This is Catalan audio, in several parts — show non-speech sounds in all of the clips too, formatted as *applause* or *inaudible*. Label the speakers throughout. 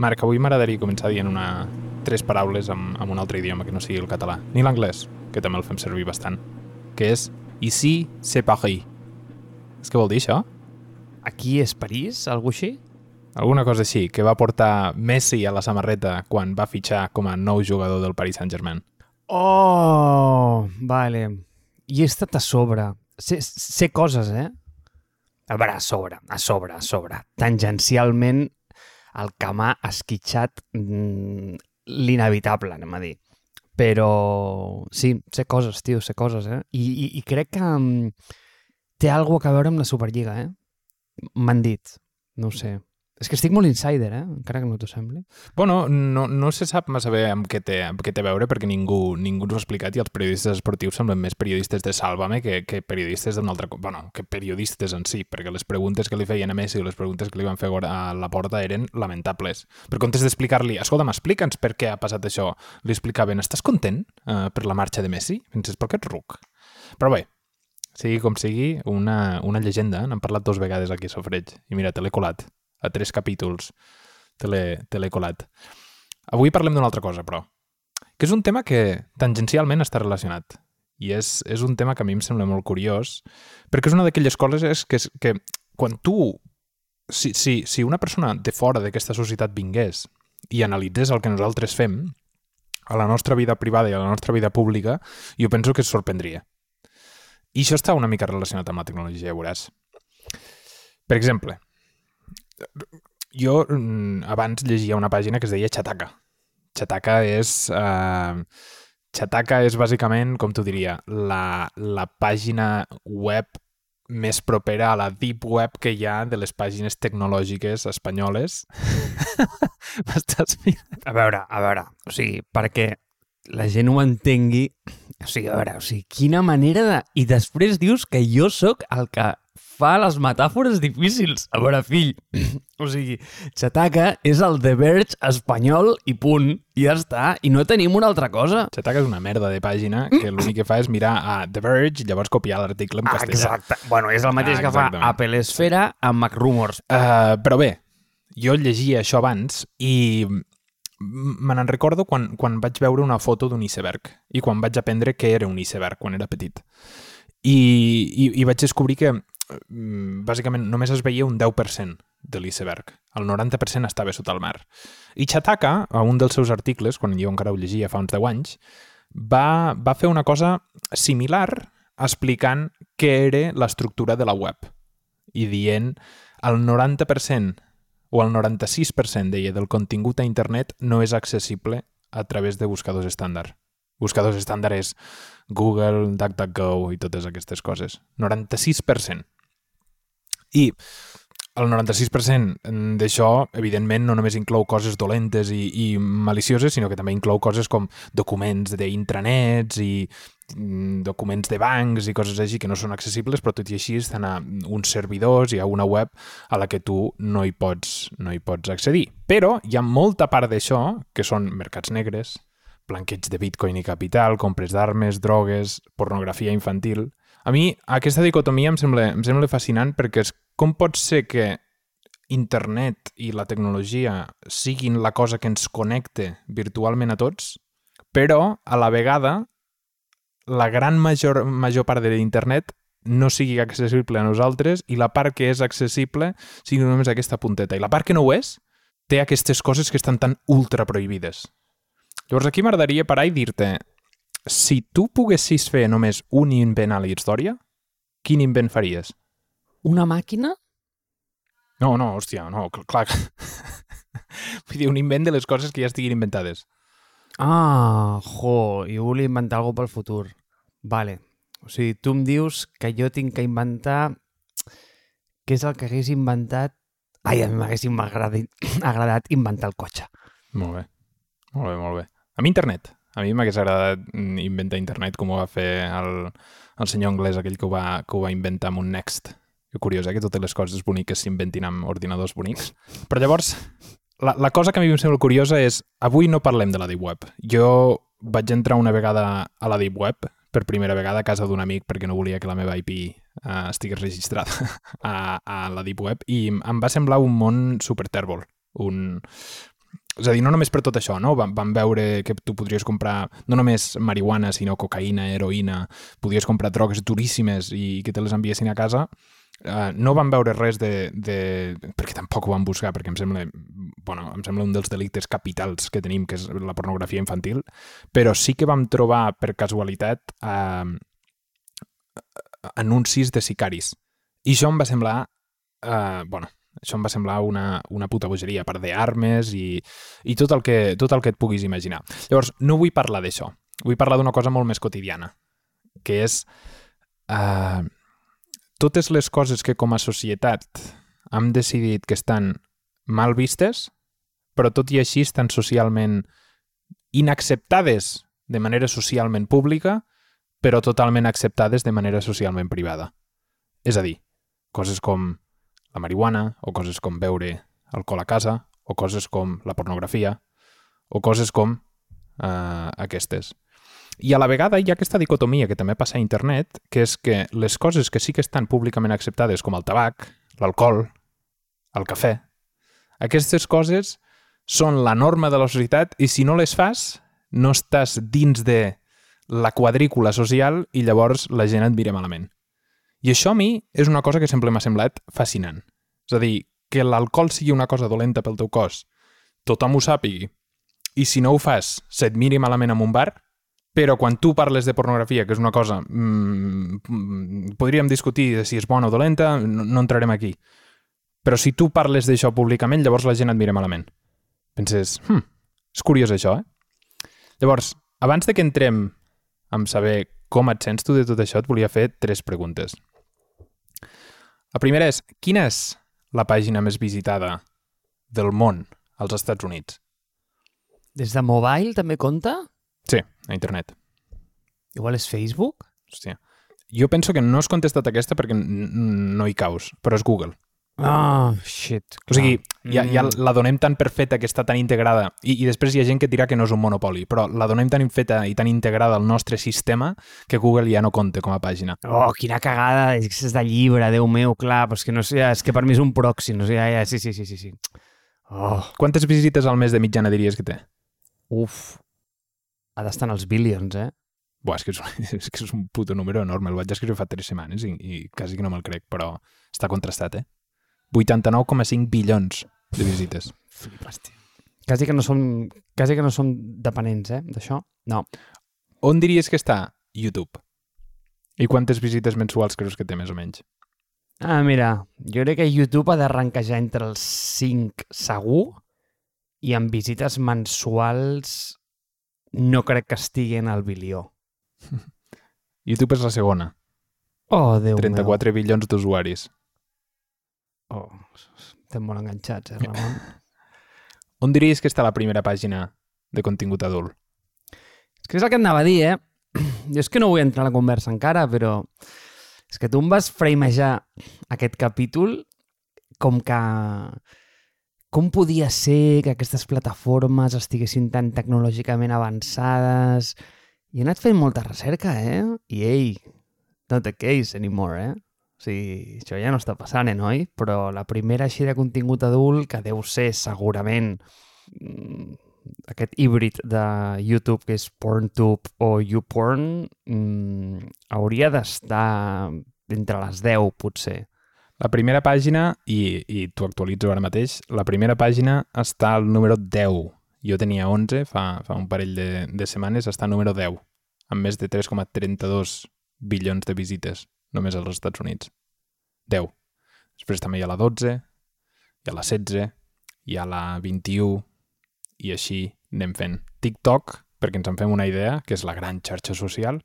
Speaker 1: Marc, avui m'agradaria començar dient una... tres paraules amb, amb un altre idioma que no sigui el català, ni l'anglès, que també el fem servir bastant, que és ici c'est Paris. És què vol dir això?
Speaker 2: Aquí és París, algú així?
Speaker 1: Alguna cosa així, que va portar Messi a la samarreta quan va fitxar com a nou jugador del Paris Saint-Germain.
Speaker 2: Oh, vale. I he estat a sobre. Sé, sé coses, eh? A veure, a sobre, a sobre, a sobre. Tangencialment, el que m'ha esquitxat mm, l'inevitable, anem a dir. Però sí, sé coses, tio, sé coses, eh? I, i, i crec que mm, té alguna a veure amb la Superliga, eh? M'han dit, no sé. És que estic molt insider, eh? encara que no t'ho sembli.
Speaker 1: Bueno, no, no se sap massa bé amb què té, amb què té a veure perquè ningú, ningú ens ho ha explicat i els periodistes esportius semblen més periodistes de Sálvame que, que periodistes d'un altre... Bueno, que periodistes en si, perquè les preguntes que li feien a Messi o les preguntes que li van fer a la porta eren lamentables. Per comptes d'explicar-li, escolta, explica'ns per què ha passat això, li explicaven, estàs content uh, per la marxa de Messi? Penses, per què ets ruc? Però bé, sigui com sigui, una, una llegenda, n'hem parlat dos vegades aquí a Sofreig, i mira, te l'he colat a tres capítols te l'he. Avui parlem d'una altra cosa, però, que és un tema que tangencialment està relacionat. I és, és un tema que a mi em sembla molt curiós, perquè és una d'aquelles coses que, que quan tu, si, si, si una persona de fora d'aquesta societat vingués i analitzés el que nosaltres fem, a la nostra vida privada i a la nostra vida pública, jo penso que es sorprendria. I això està una mica relacionat amb la tecnologia, ja veuràs. Per exemple, jo mm, abans llegia una pàgina que es deia Chataka. Chataka és... Uh, Chataka és bàsicament, com t'ho diria, la, la pàgina web més propera a la deep web que hi ha de les pàgines tecnològiques espanyoles. *laughs*
Speaker 2: M'estàs mirant? A veure, a veure, o sigui, perquè la gent ho entengui, o sigui, a veure, o sigui, quina manera de... I després dius que jo sóc el que fa les metàfores difícils. A veure, fill, *clears throat* o sigui, Chataca és el The Verge espanyol i punt, i ja està, i no tenim una altra cosa.
Speaker 1: Chataca és una merda de pàgina que l'únic que fa és mirar a The Verge i llavors copiar l'article en castellà.
Speaker 2: Exacte. Bueno, és el mateix ah, que fa Apple Esfera amb MacRumors.
Speaker 1: Uh, però bé, jo llegia això abans i me n'en recordo quan, quan vaig veure una foto d'un iceberg i quan vaig aprendre què era un iceberg quan era petit. I, i, i vaig descobrir que Mm, bàsicament només es veia un 10% de l'iceberg. El 90% estava sota el mar. I Chataka, a un dels seus articles, quan jo encara ho llegia fa uns 10 anys, va, va fer una cosa similar explicant què era l'estructura de la web i dient el 90% o el 96% deia del contingut a internet no és accessible a través de buscadors estàndard. Buscadors estàndard és Google, DuckDuckGo i totes aquestes coses. 96%. I el 96% d'això, evidentment, no només inclou coses dolentes i, i malicioses, sinó que també inclou coses com documents d'intranets i mm, documents de bancs i coses així que no són accessibles, però tot i així estan a uns servidors i a una web a la que tu no hi pots, no hi pots accedir. Però hi ha molta part d'això, que són mercats negres, blanqueig de bitcoin i capital, compres d'armes, drogues, pornografia infantil, a mi aquesta dicotomia em sembla, em sembla fascinant perquè és com pot ser que internet i la tecnologia siguin la cosa que ens connecte virtualment a tots, però a la vegada la gran major, major part de l'internet no sigui accessible a nosaltres i la part que és accessible sigui només aquesta punteta. I la part que no ho és té aquestes coses que estan tan ultra prohibides. Llavors aquí m'agradaria parar i dir-te si tu poguessis fer només un invent a la història, quin invent faries?
Speaker 2: Una màquina?
Speaker 1: No, no, hòstia, no, clar. *laughs* Vull dir, un invent de les coses que ja estiguin inventades.
Speaker 2: Ah, jo, jo volia inventar alguna pel futur. Vale. O sigui, tu em dius que jo tinc que inventar què és el que hagués inventat... Ai, a mi m'hagués agradat, *clears throat* agradat inventar el cotxe.
Speaker 1: Molt bé. Molt bé, molt bé. A mi internet. A mi m'hagués agradat inventar internet com ho va fer el, el senyor anglès, aquell que ho va, que ho va inventar amb un Next. Que curiós, eh? Que totes les coses boniques s'inventin amb ordinadors bonics. Però llavors, la, la cosa que a mi em sembla curiosa és, avui no parlem de la Deep Web. Jo vaig entrar una vegada a la Deep Web, per primera vegada a casa d'un amic perquè no volia que la meva IP uh, estigués registrada *laughs* a, a la Deep Web i em va semblar un món super tèrbol, un, és a dir, no només per tot això, no? Vam, vam veure que tu podries comprar no només marihuana, sinó cocaïna, heroïna, podries comprar drogues duríssimes i que te les enviessin a casa. Uh, no vam veure res de, de... perquè tampoc ho vam buscar, perquè em sembla, bueno, em sembla un dels delictes capitals que tenim, que és la pornografia infantil, però sí que vam trobar per casualitat uh, anuncis de sicaris. I això em va semblar... Uh, bueno, això em va semblar una, una puta bogeria, per d'armes i, i tot, el que, tot el que et puguis imaginar. Llavors, no vull parlar d'això. Vull parlar d'una cosa molt més quotidiana, que és uh, totes les coses que com a societat hem decidit que estan mal vistes, però tot i així estan socialment inacceptades de manera socialment pública, però totalment acceptades de manera socialment privada. És a dir, coses com la marihuana, o coses com beure alcohol a casa, o coses com la pornografia, o coses com eh, aquestes. I a la vegada hi ha aquesta dicotomia que també passa a internet, que és que les coses que sí que estan públicament acceptades, com el tabac, l'alcohol, el cafè, aquestes coses són la norma de la societat i si no les fas, no estàs dins de la quadrícula social i llavors la gent et mira malament. I això a mi és una cosa que sempre m'ha semblat fascinant. És a dir, que l'alcohol sigui una cosa dolenta pel teu cos, tothom ho sàpigui, i si no ho fas, se't miri malament en un bar, però quan tu parles de pornografia, que és una cosa... Mmm, podríem discutir si és bona o dolenta, no, no entrarem aquí. Però si tu parles d'això públicament, llavors la gent et mira malament. Penses, hm, és curiós això, eh? Llavors, abans de que entrem en saber com et sents tu de tot això, et volia fer tres preguntes. La primera és, quina és la pàgina més visitada del món als Estats Units?
Speaker 2: Des de mobile també compta?
Speaker 1: Sí, a internet.
Speaker 2: Igual és Facebook?
Speaker 1: Hòstia. Jo penso que no has contestat aquesta perquè no hi caus, però és Google.
Speaker 2: Ah, oh, shit.
Speaker 1: O sigui, ja, ja la donem tan per feta que està tan integrada i, i després hi ha gent que dirà que no és un monopoli, però la donem tan feta i tan integrada al nostre sistema que Google ja no compta com a pàgina.
Speaker 2: Oh, quina cagada, és de llibre, Déu meu, clar, però és que, no sé, és que per mi és un proxy, no sé, ja, ja, sí, sí, sí, sí, sí.
Speaker 1: Oh. Quantes visites al mes de mitjana diries que té?
Speaker 2: Uf, ha d'estar en els billions, eh?
Speaker 1: Buah, és que és, *laughs* és que és un puto número enorme. El vaig escriure fa tres setmanes i, i quasi que no me'l crec, però està contrastat, eh? 89,5 bilions de visites.
Speaker 2: Flipes, tio. Quasi que no som, quasi que no som dependents, eh, d'això. No.
Speaker 1: On diries que està YouTube? I quantes visites mensuals creus que té, més o menys?
Speaker 2: Ah, mira, jo crec que YouTube ha d'arrenquejar entre els 5 segur i amb visites mensuals no crec que estiguen al bilió. *laughs*
Speaker 1: YouTube és la segona.
Speaker 2: Oh, Déu
Speaker 1: 34
Speaker 2: meu.
Speaker 1: bilions d'usuaris.
Speaker 2: Oh, estem molt enganxats, eh, Ramon? *laughs*
Speaker 1: On diries que està la primera pàgina de contingut adult?
Speaker 2: És que és el que et anava a dir, eh? *clears throat* Jo és que no vull entrar a la conversa encara, però és que tu em vas framejar aquest capítol com que... Com podia ser que aquestes plataformes estiguessin tan tecnològicament avançades? I he anat fent molta recerca, eh? I ei, not the case anymore, eh? O sigui, això ja no està passant, eh, noi? Però la primera així de contingut adult, que deu ser segurament mm, aquest híbrid de YouTube que és PornTube o YouPorn, mm, hauria d'estar entre les 10, potser.
Speaker 1: La primera pàgina, i, i t'ho actualitzo ara mateix, la primera pàgina està al número 10. Jo tenia 11 fa, fa un parell de, de setmanes, està al número 10, amb més de 3,32 bilions de visites només als Estats Units. 10. Després també hi ha la 12, hi ha la 16, hi ha la 21, i així anem fent. TikTok, perquè ens en fem una idea, que és la gran xarxa social,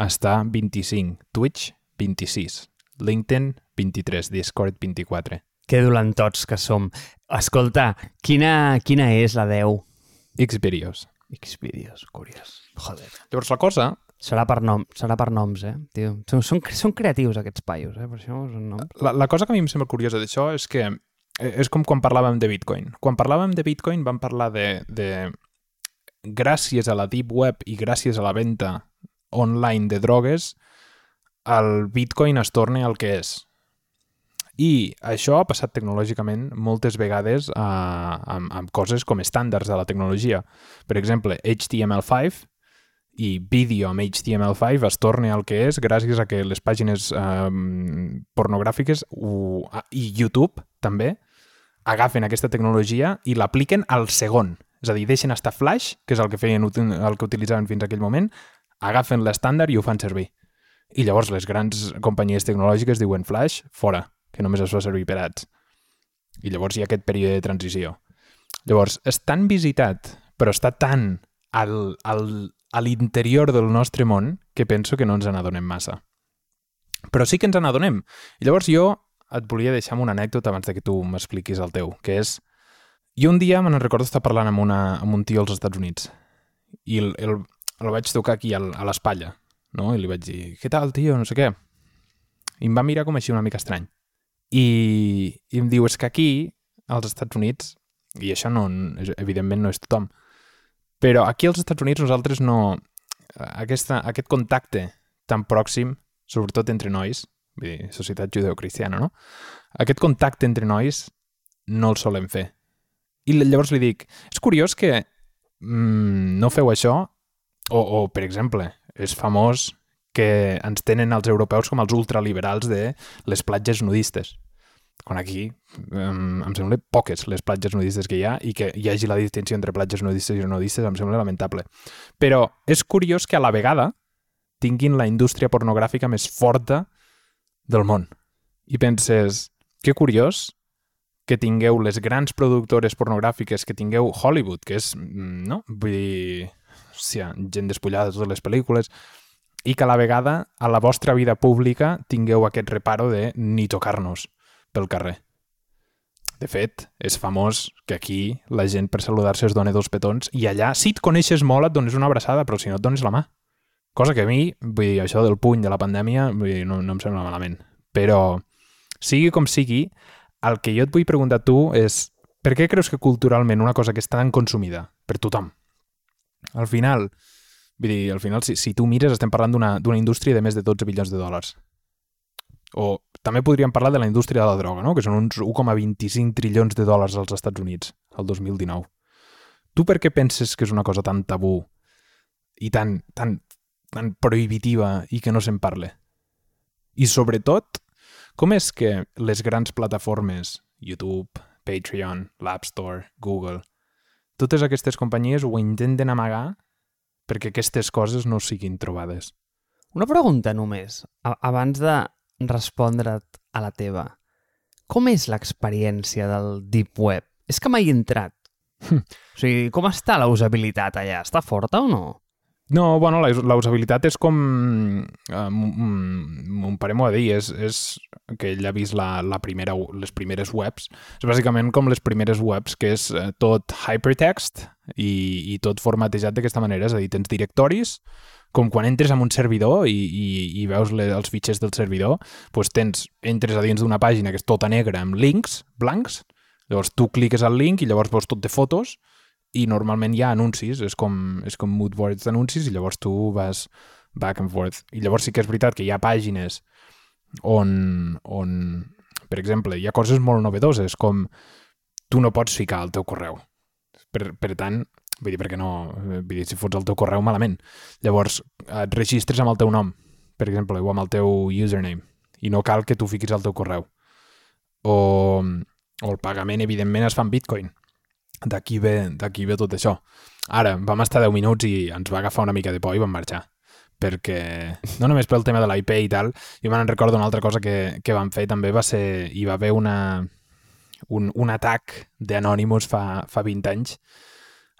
Speaker 1: està 25, Twitch 26, LinkedIn 23, Discord 24.
Speaker 2: Que dolentots que som. Escolta, quina, quina és la 10?
Speaker 1: Xvideos.
Speaker 2: Xvideos, curiós. Joder.
Speaker 1: Llavors la cosa
Speaker 2: Serà per, nom, serà per noms, eh? Tio. Són, són, són creatius aquests paios, eh? Per això són noms.
Speaker 1: La, la cosa que a mi em sembla curiosa d'això és que eh, és com quan parlàvem de Bitcoin. Quan parlàvem de Bitcoin vam parlar de, de gràcies a la Deep Web i gràcies a la venda online de drogues, el Bitcoin es torna el que és. I això ha passat tecnològicament moltes vegades uh, amb, amb coses com estàndards de la tecnologia. Per exemple, HTML5 i vídeo amb HTML5 es torna al que és gràcies a que les pàgines eh, pornogràfiques ho, i YouTube també agafen aquesta tecnologia i l'apliquen al segon. És a dir, deixen estar Flash, que és el que feien el que utilitzaven fins aquell moment, agafen l'estàndard i ho fan servir. I llavors les grans companyies tecnològiques diuen Flash, fora, que només es fa servir per ads. I llavors hi ha aquest període de transició. Llavors, és tan visitat, però està tan al, al, a l'interior del nostre món que penso que no ens n'adonem massa. Però sí que ens n'adonem. I llavors jo et volia deixar una anècdota abans de que tu m'expliquis el teu, que és... Jo un dia me'n recordo estar parlant amb, una, amb un tio als Estats Units i el, el, el vaig tocar aquí al, a l'espatlla, no? I li vaig dir, què tal, tio, no sé què. I em va mirar com així una mica estrany. I, i em diu, és que aquí, als Estats Units, i això no, evidentment no és tothom, però aquí als Estats Units nosaltres no... Aquesta, aquest contacte tan pròxim, sobretot entre nois, vull dir, societat judeocristiana, no? Aquest contacte entre nois no el solem fer. I llavors li dic, és curiós que mm, no feu això, o, o, per exemple, és famós que ens tenen els europeus com els ultraliberals de les platges nudistes quan aquí um, em sembla poques les platges nudistes que hi ha i que hi hagi la distinció entre platges nudistes i nudistes em sembla lamentable. Però és curiós que a la vegada tinguin la indústria pornogràfica més forta del món. I penses, que curiós que tingueu les grans productores pornogràfiques, que tingueu Hollywood, que és, mm, no? Vull dir, sí, gent despullada de totes les pel·lícules, i que a la vegada a la vostra vida pública tingueu aquest reparo de ni tocar-nos pel carrer. De fet, és famós que aquí la gent per saludar-se es dona dos petons i allà, si et coneixes molt, et dones una abraçada, però si no et dones la mà. Cosa que a mi, vull dir, això del puny de la pandèmia, vull dir, no, no em sembla malament. Però, sigui com sigui, el que jo et vull preguntar a tu és per què creus que culturalment una cosa que està tan consumida per tothom, al final, vull dir, al final, si, si tu mires, estem parlant d'una indústria de més de 12 bilions de dòlars. O també podríem parlar de la indústria de la droga, no? que són uns 1,25 trilions de dòlars als Estats Units, el 2019. Tu per què penses que és una cosa tan tabú i tan, tan, tan prohibitiva i que no se'n parle? I sobretot, com és que les grans plataformes, YouTube, Patreon, l'App Store, Google, totes aquestes companyies ho intenten amagar perquè aquestes coses no siguin trobades?
Speaker 2: Una pregunta només, abans de respondre't a la teva. Com és l'experiència del Deep Web? És que mai he entrat. o sigui, com està la usabilitat allà? Està forta o no?
Speaker 1: No, bueno, la, la usabilitat és com... Uh, mon pare m'ho ha dir, és, és que ell ha vist la, la primera, les primeres webs. És bàsicament com les primeres webs, que és uh, tot hypertext i, i tot formatejat d'aquesta manera. És a dir, tens directoris, com quan entres en un servidor i, i, i veus le, els fitxers del servidor, doncs tens, entres a dins d'una pàgina que és tota negra amb links blancs, llavors tu cliques al link i llavors veus tot de fotos i normalment hi ha anuncis, és com, és com moodboards d'anuncis i llavors tu vas back and forth. I llavors sí que és veritat que hi ha pàgines on, on per exemple, hi ha coses molt novedoses com tu no pots ficar el teu correu. Per, per tant, Vull dir, perquè no... Eh, vull dir, si fots el teu correu malament. Llavors, et registres amb el teu nom, per exemple, o amb el teu username, i no cal que tu fiquis el teu correu. O, o el pagament, evidentment, es fa en bitcoin. D'aquí ve, ve tot això. Ara, vam estar 10 minuts i ens va agafar una mica de por i vam marxar perquè no només pel tema de l'IP i tal, jo me'n recordo una altra cosa que, que van fer també va ser, hi va haver una, un, un atac d'Anonymous fa, fa 20 anys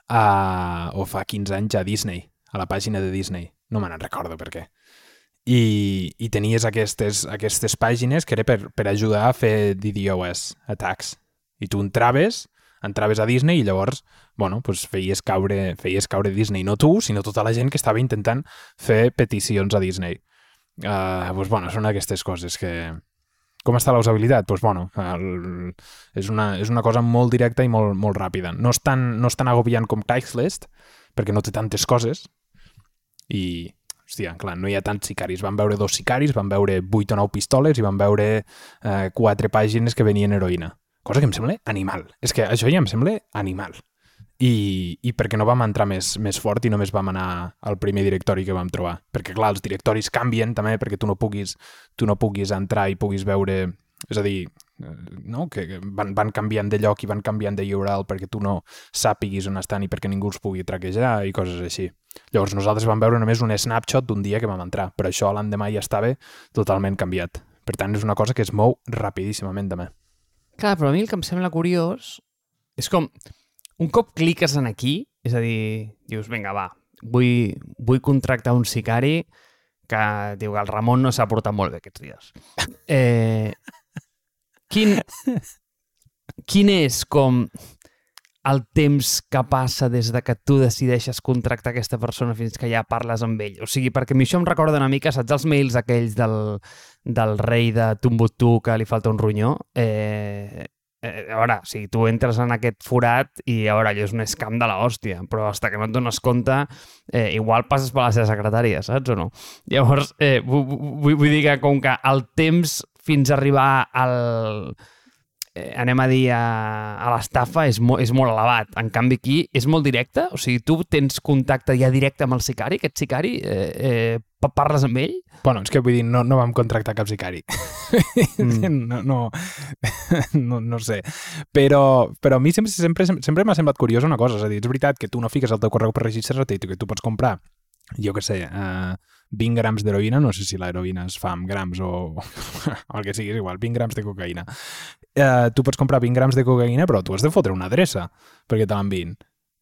Speaker 1: a, o fa 15 anys a Disney, a la pàgina de Disney. No me'n recordo per què. I, i tenies aquestes, aquestes pàgines que era per, per ajudar a fer DDoS attacks. I tu entraves, entraves a Disney i llavors bueno, pues feies, caure, feies caure Disney, no tu, sinó tota la gent que estava intentant fer peticions a Disney. Uh, pues, bueno, són aquestes coses que, com està la usabilitat? Doncs, bueno, el, és, una, és una cosa molt directa i molt, molt ràpida. No és, tan, no és tan agobiant com Craigslist, perquè no té tantes coses, i hòstia, clar, no hi ha tants sicaris. Van veure dos sicaris, van veure vuit o nou pistoles i van veure eh, quatre pàgines que venien heroïna. Cosa que em sembla animal. És que això ja em sembla animal. I, i perquè no vam entrar més, més fort i només vam anar al primer directori que vam trobar. Perquè, clar, els directoris canvien també perquè tu no puguis, tu no puguis entrar i puguis veure... És a dir, eh, no? que van, van canviant de lloc i van canviant de URL perquè tu no sàpiguis on estan i perquè ningú els pugui traquejar i coses així. Llavors nosaltres vam veure només un snapshot d'un dia que vam entrar, però això l'endemà ja estava totalment canviat. Per tant, és una cosa que es mou rapidíssimament també.
Speaker 2: Clar, però a mi el que em sembla curiós és com, un cop cliques en aquí, és a dir, dius, vinga, va, vull, vull contractar un sicari que diu que el Ramon no s'ha portat molt bé aquests dies. Eh, quin, quin és com el temps que passa des de que tu decideixes contractar aquesta persona fins que ja parles amb ell. O sigui, perquè a mi això em recorda una mica, saps els mails aquells del, del rei de Tumbutú que li falta un ronyó? Eh, eh, a veure, o sigui, tu entres en aquest forat i a veure, allò és un escam de l'hòstia, però hasta que no et dones compte, eh, igual passes per la seva secretària, saps o no? Llavors, eh, vull, vull dir que com que el temps fins a arribar al eh, anem a dir, a, a l'estafa és, mo, és molt elevat. En canvi, aquí és molt directe? O sigui, tu tens contacte ja directe amb el sicari? Aquest sicari, eh, eh, parles amb ell?
Speaker 1: Bueno, és que vull dir, no, no vam contractar cap sicari. Mm. *laughs* no, no, *laughs* no, no sé. Però, però a mi sempre sempre, sempre m'ha semblat curiós una cosa. És a dir, és veritat que tu no fiques el teu correu per registrar-te i que tu pots comprar jo que sé, eh, 20 grams d'heroïna, no sé si l'heroïna es fa amb grams o, o *laughs* el que sigui, és igual, 20 grams de cocaïna. Eh, tu pots comprar 20 grams de cocaïna, però tu has de fotre una adreça perquè te l'envin.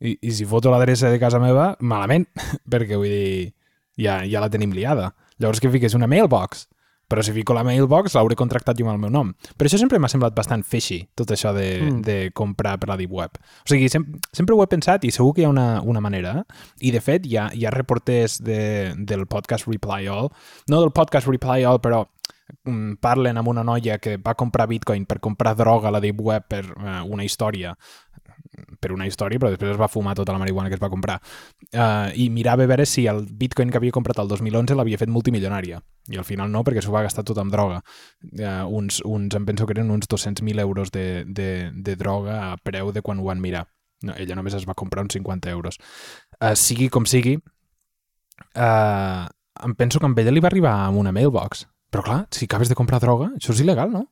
Speaker 1: I, I si foto l'adreça de casa meva, malament, *laughs* perquè vull dir, ja, ja la tenim liada. Llavors que fiques una mailbox però si fico la mailbox l'hauré contractat jo amb el meu nom. Per això sempre m'ha semblat bastant fishy, tot això de, mm. de comprar per la Deep Web. O sigui, sem sempre ho he pensat i segur que hi ha una, una manera. I, de fet, hi ha, hi ha reporters de, del podcast Reply All, no del podcast Reply All, però mm, parlen amb una noia que va comprar Bitcoin per comprar droga a la Deep Web per uh, una història per una història, però després es va fumar tota la marihuana que es va comprar. Uh, I mirava a veure si el bitcoin que havia comprat el 2011 l'havia fet multimilionària. I al final no, perquè s'ho va gastar tot amb droga. Uh, uns, uns, em penso que eren uns 200.000 euros de, de, de droga a preu de quan ho van mirar. No, ella només es va comprar uns 50 euros. Uh, sigui com sigui, uh, em penso que amb ella li va arribar amb una mailbox. Però clar, si acabes de comprar droga, això és il·legal, no?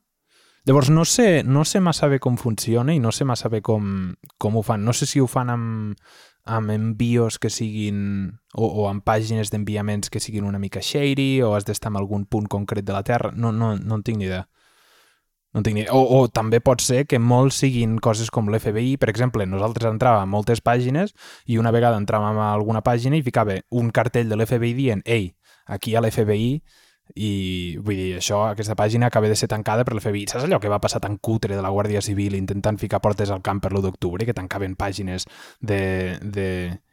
Speaker 1: Llavors, no sé, no sé massa bé com funciona i no sé massa bé com, com ho fan. No sé si ho fan amb, amb envios que siguin o, o amb pàgines d'enviaments que siguin una mica shady o has d'estar en algun punt concret de la Terra. No, no, no en tinc ni idea. No tinc ni idea. O, o també pot ser que molts siguin coses com l'FBI. Per exemple, nosaltres entràvem a moltes pàgines i una vegada entràvem a alguna pàgina i ficava un cartell de l'FBI dient «Ei, aquí a l'FBI i vull dir, això, aquesta pàgina acaba de ser tancada per l'FBI. Saps allò que va passar tan cutre de la Guàrdia Civil intentant ficar portes al camp per l'1 d'octubre, que tancaven pàgines de, de...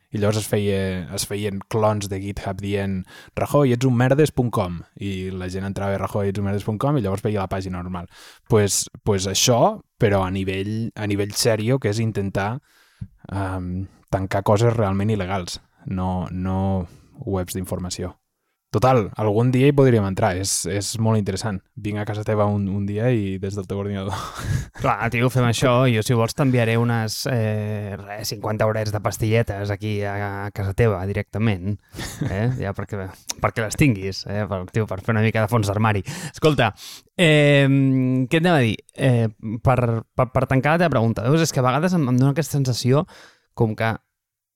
Speaker 1: I llavors es, feia, es feien clons de GitHub dient Rajoy, ets un merdes.com i la gent entrava a Rajoy, ets un merdes.com i llavors veia la pàgina normal. pues, pues això, però a nivell, a nivell sèrio, que és intentar um, tancar coses realment il·legals, no, no webs d'informació. Total, algun dia hi podríem entrar, és, és molt interessant. Vinc a casa teva un, un dia i des del teu ordinador. *laughs*
Speaker 2: Clar, tio, fem això. Jo, si vols, t'enviaré unes eh, res, 50 horets de pastilletes aquí a, casa teva, directament. Eh? *laughs* Ja perquè, perquè les tinguis, eh? per, tio, per fer una mica de fons d'armari. Escolta, eh, què et a dir? Eh, per, per, per tancar la teva pregunta, veus, és que a vegades em, em dona aquesta sensació com que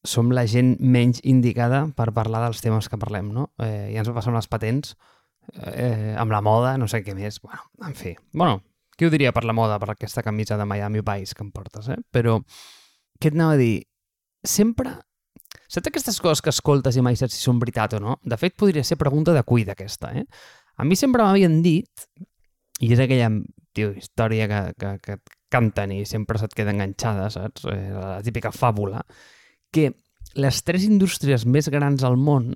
Speaker 2: som la gent menys indicada per parlar dels temes que parlem, no? Eh, ja ens va passar amb les patents, eh, amb la moda, no sé què més. Bueno, en fi. Bueno, qui ho diria per la moda, per aquesta camisa de Miami Vice que em portes, eh? Però, què et anava a dir? Sempre... Saps aquestes coses que escoltes i mai saps si són veritat o no? De fet, podria ser pregunta de cuida, aquesta, eh? A mi sempre m'havien dit, i és aquella tio, història que, que, que canten i sempre se't queda enganxada, saps? Eh, la típica fàbula, que les tres indústries més grans al món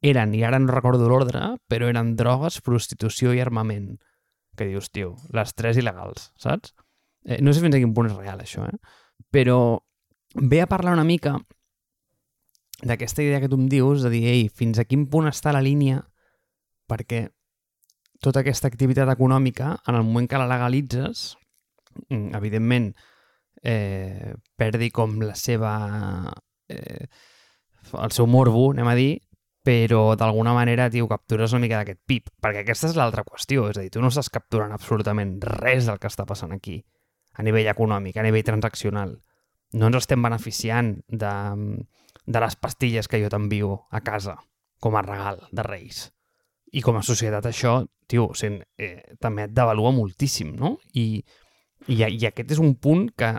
Speaker 2: eren, i ara no recordo l'ordre, però eren drogues, prostitució i armament. Que dius, tio, les tres il·legals, saps? Eh, no sé fins a quin punt és real, això, eh? Però ve a parlar una mica d'aquesta idea que tu em dius, de dir, ei, fins a quin punt està la línia perquè tota aquesta activitat econòmica, en el moment que la legalitzes, mm, evidentment, eh, perdi com la seva... Eh, el seu morbo, anem a dir, però d'alguna manera, tio, captures una mica d'aquest pip, perquè aquesta és l'altra qüestió, és a dir, tu no estàs capturant absolutament res del que està passant aquí, a nivell econòmic, a nivell transaccional. No ens estem beneficiant de, de les pastilles que jo t'envio a casa com a regal de Reis. I com a societat això, tio, sent, eh, també et devalua moltíssim, no? I, i, I aquest és un punt que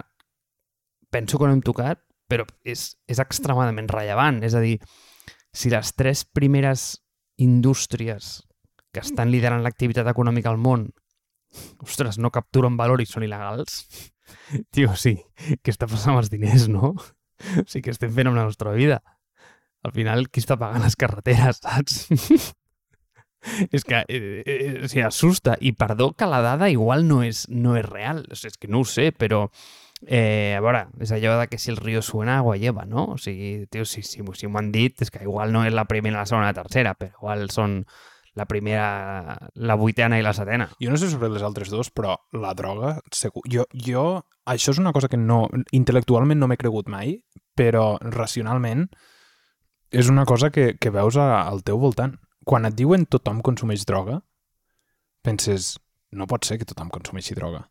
Speaker 2: penso que no hem tocat, però és, és extremadament rellevant. És a dir, si les tres primeres indústries que estan liderant l'activitat econòmica al món ostres, no capturen valor i són il·legals, *laughs* tio, sí, què està passant amb els diners, no? O sigui, què estem fent amb la nostra vida? Al final, qui està pagant les carreteres, *laughs* saps? és que eh, eh, sigui, assusta. I perdó que la dada igual no és, no és real. O sigui, és que no ho sé, però eh, a veure, és allò de que si el riu suena, agua lleva, no? O sigui, tio, si, si, si m'ho han dit, és que igual no és la primera, la segona, la tercera, però igual són la primera, la vuitena i la setena.
Speaker 1: Jo no sé sobre les altres dos, però la droga, segur... Jo, jo això és una cosa que no, intel·lectualment no m'he cregut mai, però racionalment és una cosa que, que veus a, al teu voltant. Quan et diuen tothom consumeix droga, penses, no pot ser que tothom consumeixi droga.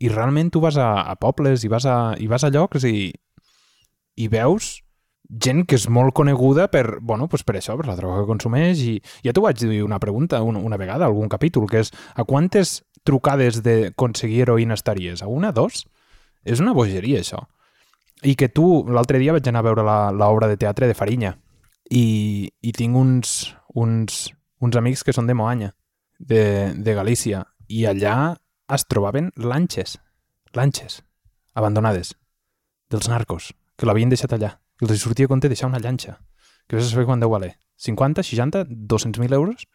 Speaker 1: I realment tu vas a, a pobles i vas a, i vas a llocs i, i veus gent que és molt coneguda per, bueno, pues per això, per la droga que consumeix i ja t'ho vaig dir una pregunta una, una vegada, algun capítol, que és a quantes trucades d'aconseguir heroïna estaries? A una, dos? És una bogeria, això. I que tu, l'altre dia vaig anar a veure l'obra de teatre de Farinya i, i tinc uns, uns, uns amics que són de Moanya, de, de Galícia, i allà es trobaven lanxes, lanxes, abandonades, dels narcos, que l'havien deixat allà. I els sortia a compte deixar una llanxa, que vés a saber quan deu valer. 50, 60, 200.000 euros?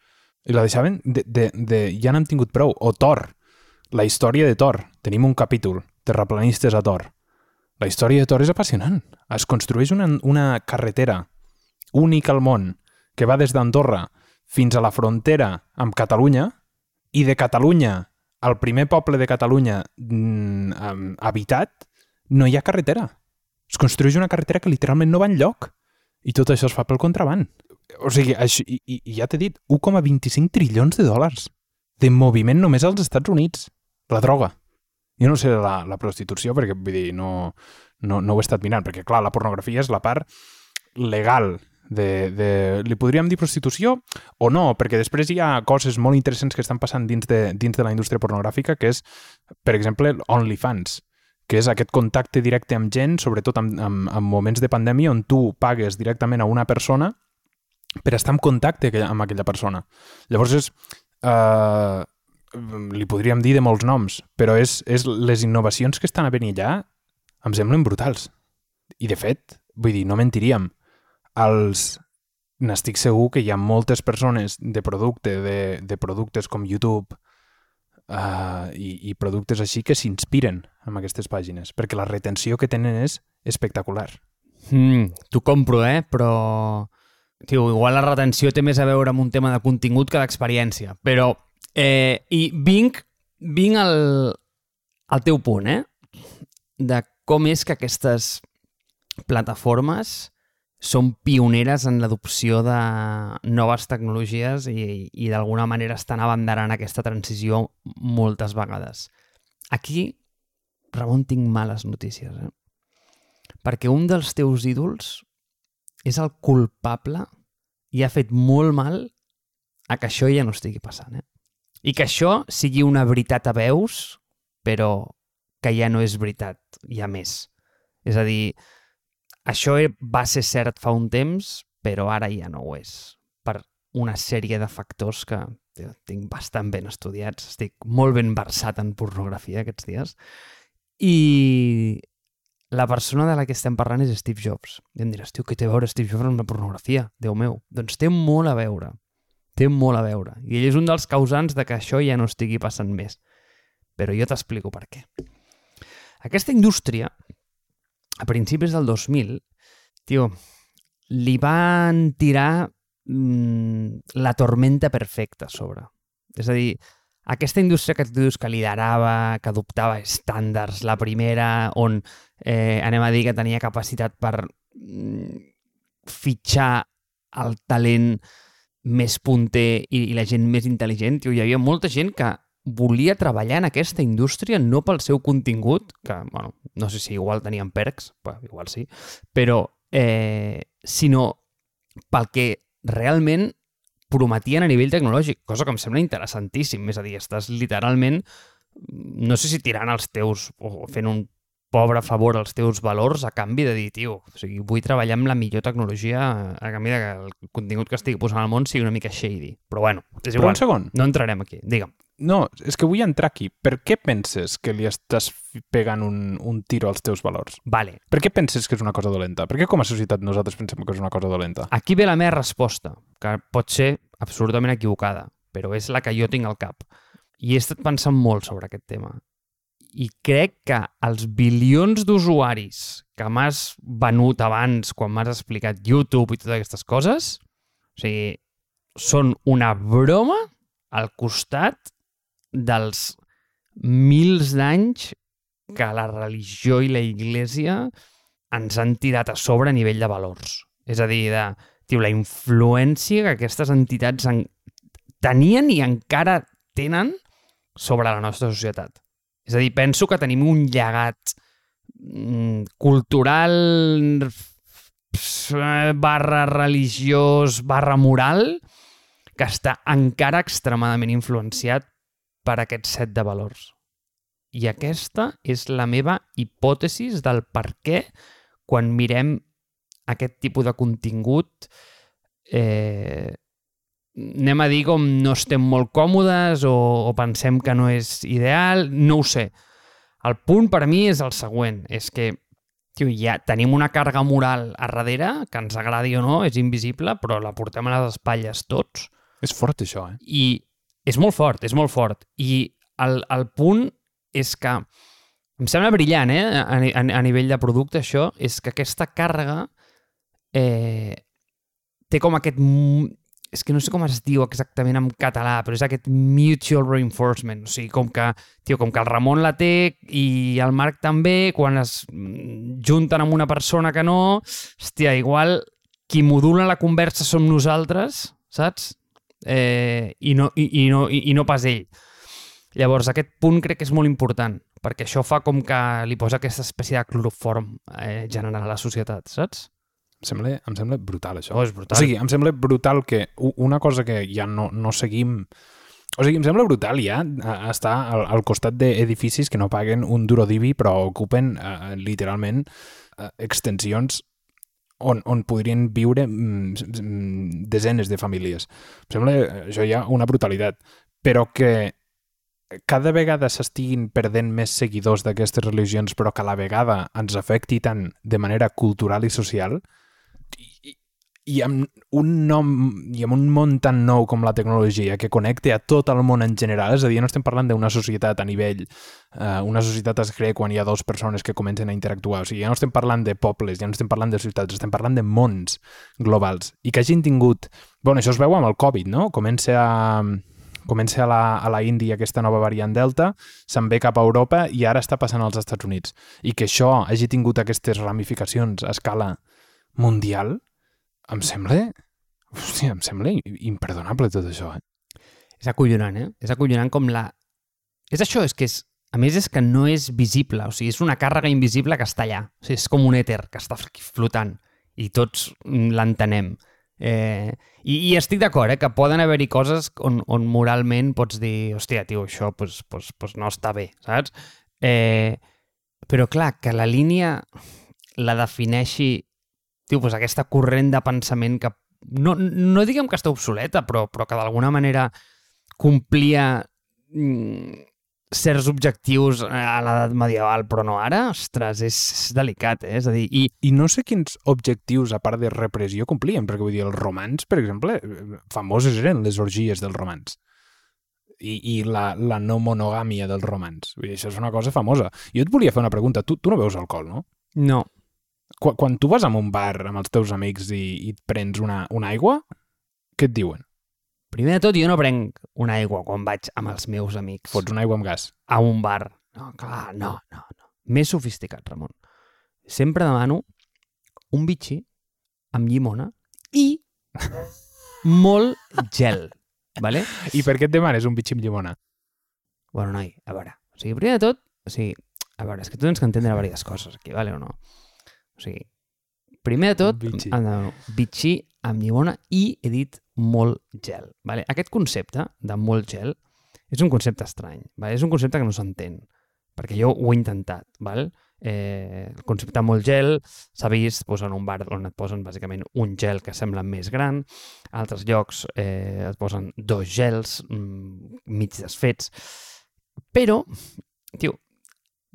Speaker 1: I la deixaven de, de, de... Ja n'hem tingut prou. O Thor, la història de Thor. Tenim un capítol, terraplanistes a Thor. La història de Thor és apassionant. Es construeix una, una carretera única al món que va des d'Andorra fins a la frontera amb Catalunya i de Catalunya al primer poble de Catalunya mm, habitat no hi ha carretera es construeix una carretera que literalment no va lloc i tot això es fa pel contraband. O sigui, això, i, i ja t'he dit, 1,25 trilions de dòlars de moviment només als Estats Units. La droga. Jo no sé la, la prostitució, perquè vull dir, no, no, no ho he estat mirant, perquè clar, la pornografia és la part legal de, de... Li podríem dir prostitució o no, perquè després hi ha coses molt interessants que estan passant dins de, dins de la indústria pornogràfica, que és, per exemple, OnlyFans que és aquest contacte directe amb gent, sobretot en, en, en moments de pandèmia, on tu pagues directament a una persona per estar en contacte amb aquella persona. Llavors és... Eh, li podríem dir de molts noms, però és, és les innovacions que estan a venir allà em semblen brutals. I, de fet, vull dir, no mentiríem. Els... N'estic segur que hi ha moltes persones de producte, de, de productes com YouTube, uh, i, i productes així que s'inspiren amb aquestes pàgines, perquè la retenció que tenen és espectacular.
Speaker 2: Mm, T'ho compro, eh? Però... Tio, igual la retenció té més a veure amb un tema de contingut que d'experiència. Però... Eh, I vinc, vinc al, al teu punt, eh? De com és que aquestes plataformes són pioneres en l'adopció de noves tecnologies i, i d'alguna manera estan abanderant aquesta transició moltes vegades. Aquí, Ramon, tinc males notícies, eh? Perquè un dels teus ídols és el culpable i ha fet molt mal a que això ja no estigui passant, eh? I que això sigui una veritat a veus, però que ja no és veritat, hi ha més. És a dir, això va ser cert fa un temps, però ara ja no ho és. Per una sèrie de factors que tio, tinc bastant ben estudiats. Estic molt ben versat en pornografia aquests dies. I la persona de la que estem parlant és Steve Jobs. I em diràs, tio, què té a veure Steve Jobs amb la pornografia? Déu meu. Doncs té molt a veure. Té molt a veure. I ell és un dels causants de que això ja no estigui passant més. Però jo t'explico per què. Aquesta indústria a principis del 2000, tio, li van tirar mm, la tormenta perfecta a sobre. És a dir, aquesta indústria que tu dius que liderava, que adoptava estàndards, la primera on eh, anem a dir que tenia capacitat per mm, fitxar el talent més punter i, i la gent més intel·ligent. Tio, hi havia molta gent que volia treballar en aquesta indústria no pel seu contingut, que, bueno, no sé si igual tenien perks, bueno, igual sí, però eh, sinó pel que realment prometien a nivell tecnològic, cosa que em sembla interessantíssim. És a dir, estàs literalment, no sé si tirant els teus o fent un pobre favor als teus valors a canvi de dir, tio, o sigui, vull treballar amb la millor tecnologia a canvi de que el contingut que estigui posant al món sigui una mica shady. Però bueno, és
Speaker 1: Però
Speaker 2: igual.
Speaker 1: un segon.
Speaker 2: No entrarem aquí. Digue'm.
Speaker 1: No, és que vull entrar aquí. Per què penses que li estàs pegant un, un tiro als teus valors?
Speaker 2: Vale.
Speaker 1: Per què penses que és una cosa dolenta? Per què com a societat nosaltres pensem que és una cosa dolenta?
Speaker 2: Aquí ve la meva resposta, que pot ser absolutament equivocada, però és la que jo tinc al cap. I he estat pensant molt sobre aquest tema. I crec que els bilions d'usuaris que m'has venut abans quan m'has explicat YouTube i totes aquestes coses, o sigui, són una broma al costat dels mils d'anys que la religió i la iglesia ens han tirat a sobre a nivell de valors. És a dir, de, tio, la influència que aquestes entitats en... tenien i encara tenen sobre la nostra societat. És a dir, penso que tenim un llegat mm, cultural eh, barra religiós barra moral que està encara extremadament influenciat per aquest set de valors. I aquesta és la meva hipòtesis del per què quan mirem aquest tipus de contingut eh, anem a dir com no estem molt còmodes o, o pensem que no és ideal, no ho sé. El punt per mi és el següent, és que tio, ja tenim una càrrega moral a darrere, que ens agradi o no, és invisible, però la portem a les espatlles tots,
Speaker 1: És fort, això, eh?
Speaker 2: i és molt fort, és molt fort. I el, el punt és que em sembla brillant, eh, a, a, a nivell de producte, això, és que aquesta càrrega eh, té com aquest... És que no sé com es diu exactament en català, però és aquest mutual reinforcement. O sigui, com que, tio, com que el Ramon la té i el Marc també, quan es mm, junten amb una persona que no, hòstia, igual qui modula la conversa som nosaltres, saps? Eh, i, no, i, i, no, i, i no pas ell. Llavors, aquest punt crec que és molt important, perquè això fa com que li posa aquesta espècie de cloroform eh, general a la societat, saps?
Speaker 1: Em sembla, em sembla brutal, això.
Speaker 2: Oh, és brutal.
Speaker 1: O sigui, em sembla brutal que una cosa que ja no, no seguim... O sigui, em sembla brutal ja estar al, al costat d'edificis que no paguen un duro divi però ocupen eh, literalment eh, extensions on, on podrien viure mm, mm, desenes de famílies. Em sembla això ja una brutalitat. Però que cada vegada s'estiguin perdent més seguidors d'aquestes religions però que a la vegada ens afecti tant de manera cultural i social i, amb un nom i amb un món tan nou com la tecnologia que connecte a tot el món en general, és a dir, no estem parlant d'una societat a nivell, eh, una societat es crea quan hi ha dues persones que comencen a interactuar, o sigui, ja no estem parlant de pobles, ja no estem parlant de ciutats, estem parlant de mons globals, i que hagin tingut, bueno, això es veu amb el Covid, no? Comença a, comença a la, a la Índia aquesta nova variant Delta, se'n ve cap a Europa i ara està passant als Estats Units. I que això hagi tingut aquestes ramificacions a escala mundial, em sembla... Hòstia, em sembla imperdonable tot això, eh?
Speaker 2: És acollonant, eh? És acollonant com la... És això, és que és... A més, és que no és visible, o sigui, és una càrrega invisible que està allà. O sigui, és com un èter que està flotant i tots l'entenem. Eh, i, I estic d'acord, eh, que poden haver-hi coses on, on moralment pots dir, hòstia, tio, això pues, pues, pues no està bé, saps? Eh, però clar, que la línia la defineixi tio, pues aquesta corrent de pensament que no, no diguem que està obsoleta, però, però que d'alguna manera complia mm, certs objectius a l'edat medieval, però no ara, ostres, és, és delicat, eh? És a dir, i
Speaker 1: I no sé quins objectius, a part de repressió, complien, perquè vull dir, els romans, per exemple, famoses eren les orgies dels romans i, i la, la no monogàmia dels romans. Vull dir, això és una cosa famosa. Jo et volia fer una pregunta. Tu, tu no veus alcohol, no?
Speaker 2: no.
Speaker 1: Quan, quan tu vas a un bar amb els teus amics i, i et prens una, una aigua, què et diuen?
Speaker 2: Primer de tot, jo no prenc una aigua quan vaig amb els meus amics
Speaker 1: Fots una aigua amb gas.
Speaker 2: a un bar. No, clar, no, no, no. Més sofisticat, Ramon. Sempre demano un bitxí amb llimona i molt gel, vale?
Speaker 1: I per què et demanes un bitxí amb llimona?
Speaker 2: Bueno, noi, a veure, o sigui, primer de tot, o sigui, a veure, és que tu tens que entendre diverses coses aquí, vale o no? O sigui, primer de tot,
Speaker 1: Bitxí.
Speaker 2: demano bitxí amb llimona i he dit molt gel, vale? Aquest concepte de molt gel és un concepte estrany, vale? és un concepte que no s'entén, perquè jo ho he intentat, val? Eh, el concepte molt gel s'ha vist doncs, en un bar on et posen bàsicament un gel que sembla més gran, a altres llocs eh, et posen dos gels mm, mig desfets, però, tio,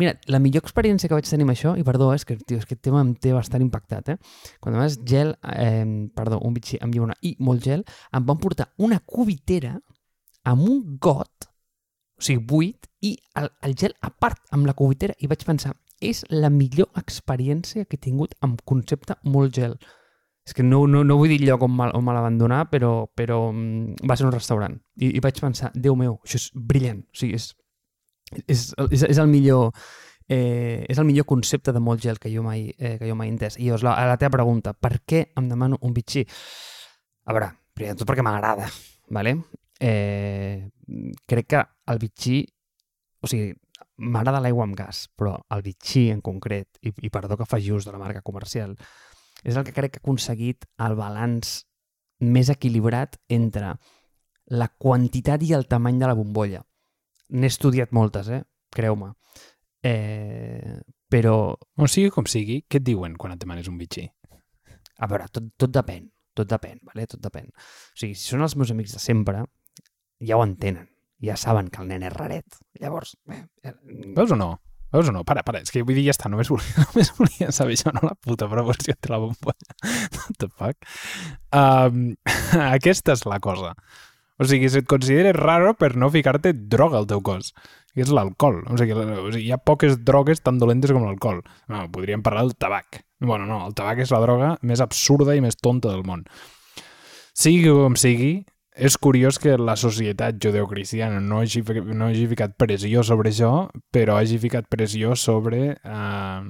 Speaker 2: mira, la millor experiència que vaig tenir amb això, i perdó, és que, tio, és que el tema em té bastant impactat, eh? Quan demanes gel, eh, perdó, un bitxí amb llimona i molt gel, em van portar una cubitera amb un got, o sigui, buit, i el, el gel a part amb la cubitera, i vaig pensar, és la millor experiència que he tingut amb concepte molt gel. És que no, no, no vull dir lloc on on me la van donar, però, però mm, va ser un restaurant. I, I vaig pensar, Déu meu, això és brillant. O sigui, és, és, és, és el millor eh, és el millor concepte de molt gel que jo mai, eh, que jo mai he entès. I llavors, la, la teva pregunta, per què em demano un bitxí? A veure, primer de tot perquè m'agrada, ¿vale? eh, crec que el bitxí, o sigui, m'agrada l'aigua amb gas, però el bitxí en concret, i, i perdó que faci ús de la marca comercial, és el que crec que ha aconseguit el balanç més equilibrat entre la quantitat i el tamany de la bombolla. N'he estudiat moltes, eh? Creu-me. Eh, però,
Speaker 1: O sigui com sigui, què et diuen quan et demanes un bitxí?
Speaker 2: a veure, tot, tot depèn. Tot depèn, vale? tot depèn. O sigui, si són els meus amics de sempre, ja ho entenen. Ja saben que el nen és raret. Llavors, eh, eh,
Speaker 1: Veus o no? Veus o no? Para, para, és que vull dir, ja està, només volia, *laughs* només volia saber això, no la puta proporció entre la bombolla. *laughs* What the fuck? Um, *laughs* aquesta és la cosa. O sigui, se't consideres raro per no ficar-te droga al teu cos, que és l'alcohol. O sigui, o sigui, hi ha poques drogues tan dolentes com l'alcohol. No, podríem parlar del tabac. Bueno, no, el tabac és la droga més absurda i més tonta del món. Sigui com sigui, és curiós que la societat judeocristiana no hagi, no hagi ficat pressió sobre això, però hagi ficat pressió sobre... Eh,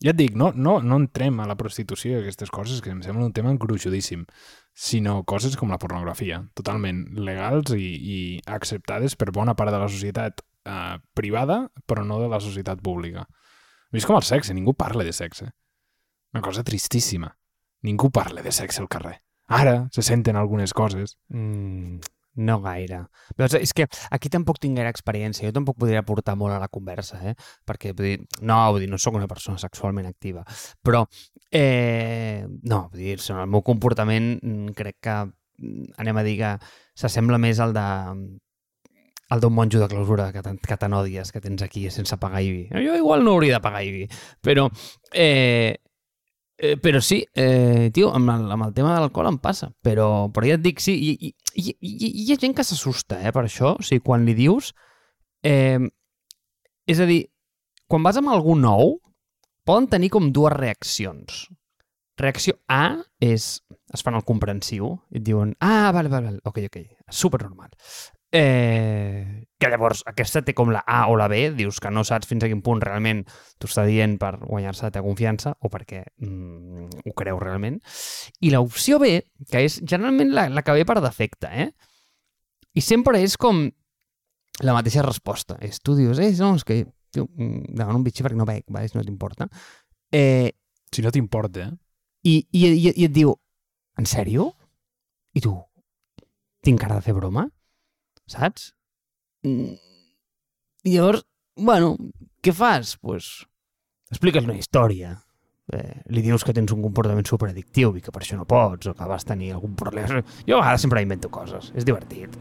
Speaker 1: ja et dic, no, no, no entrem a la prostitució i aquestes coses, que em sembla un tema gruixudíssim, sinó coses com la pornografia, totalment legals i, i acceptades per bona part de la societat eh, privada, però no de la societat pública. És com el sexe, ningú parla de sexe. Una cosa tristíssima. Ningú parla de sexe al carrer. Ara se senten algunes coses.
Speaker 2: Mm, no gaire. Però és- que aquí tampoc tinc gaire experiència. Jo tampoc podria aportar molt a la conversa, eh? Perquè, vull dir, no, vull dir, no sóc una persona sexualment activa. Però, eh, no, vull dir, el meu comportament mm, crec que, mm, anem a dir que s'assembla més al de el d'un monjo de clausura que, que te que tens aquí sense pagar IBI. Jo igual no hauria de pagar IBI, però eh, Eh, però sí, eh, tio, amb el, amb el tema de l'alcohol em passa, però, però ja et dic, sí, i, i, i, i hi ha gent que s'assusta eh, per això, o sigui, quan li dius... Eh, és a dir, quan vas amb algú nou, poden tenir com dues reaccions. Reacció A és, es fan el comprensiu i et diuen, ah, vale, vale, vale, ok, ok, super normal. Eh, que llavors aquesta té com la A o la B, dius que no saps fins a quin punt realment t'ho està dient per guanyar-se la teva confiança o perquè mm, ho creu realment. I l'opció B, que és generalment la, la que ve per defecte, eh? I sempre és com la mateixa resposta. És, tu dius, eh, no, és que tio, mm, demano un bitxí perquè no bec, vale, si no t'importa. Eh,
Speaker 1: Si no t'importa, eh?
Speaker 2: i, i, i, i et diu, en sèrio? I tu, tinc cara de fer broma? Saps? Mm, llavors, bueno, què fas? Pues, expliques una història. Eh, li dius que tens un comportament superaddictiu i que per això no pots, o que vas tenir algun problema. Jo a vegades sempre invento coses, és divertit.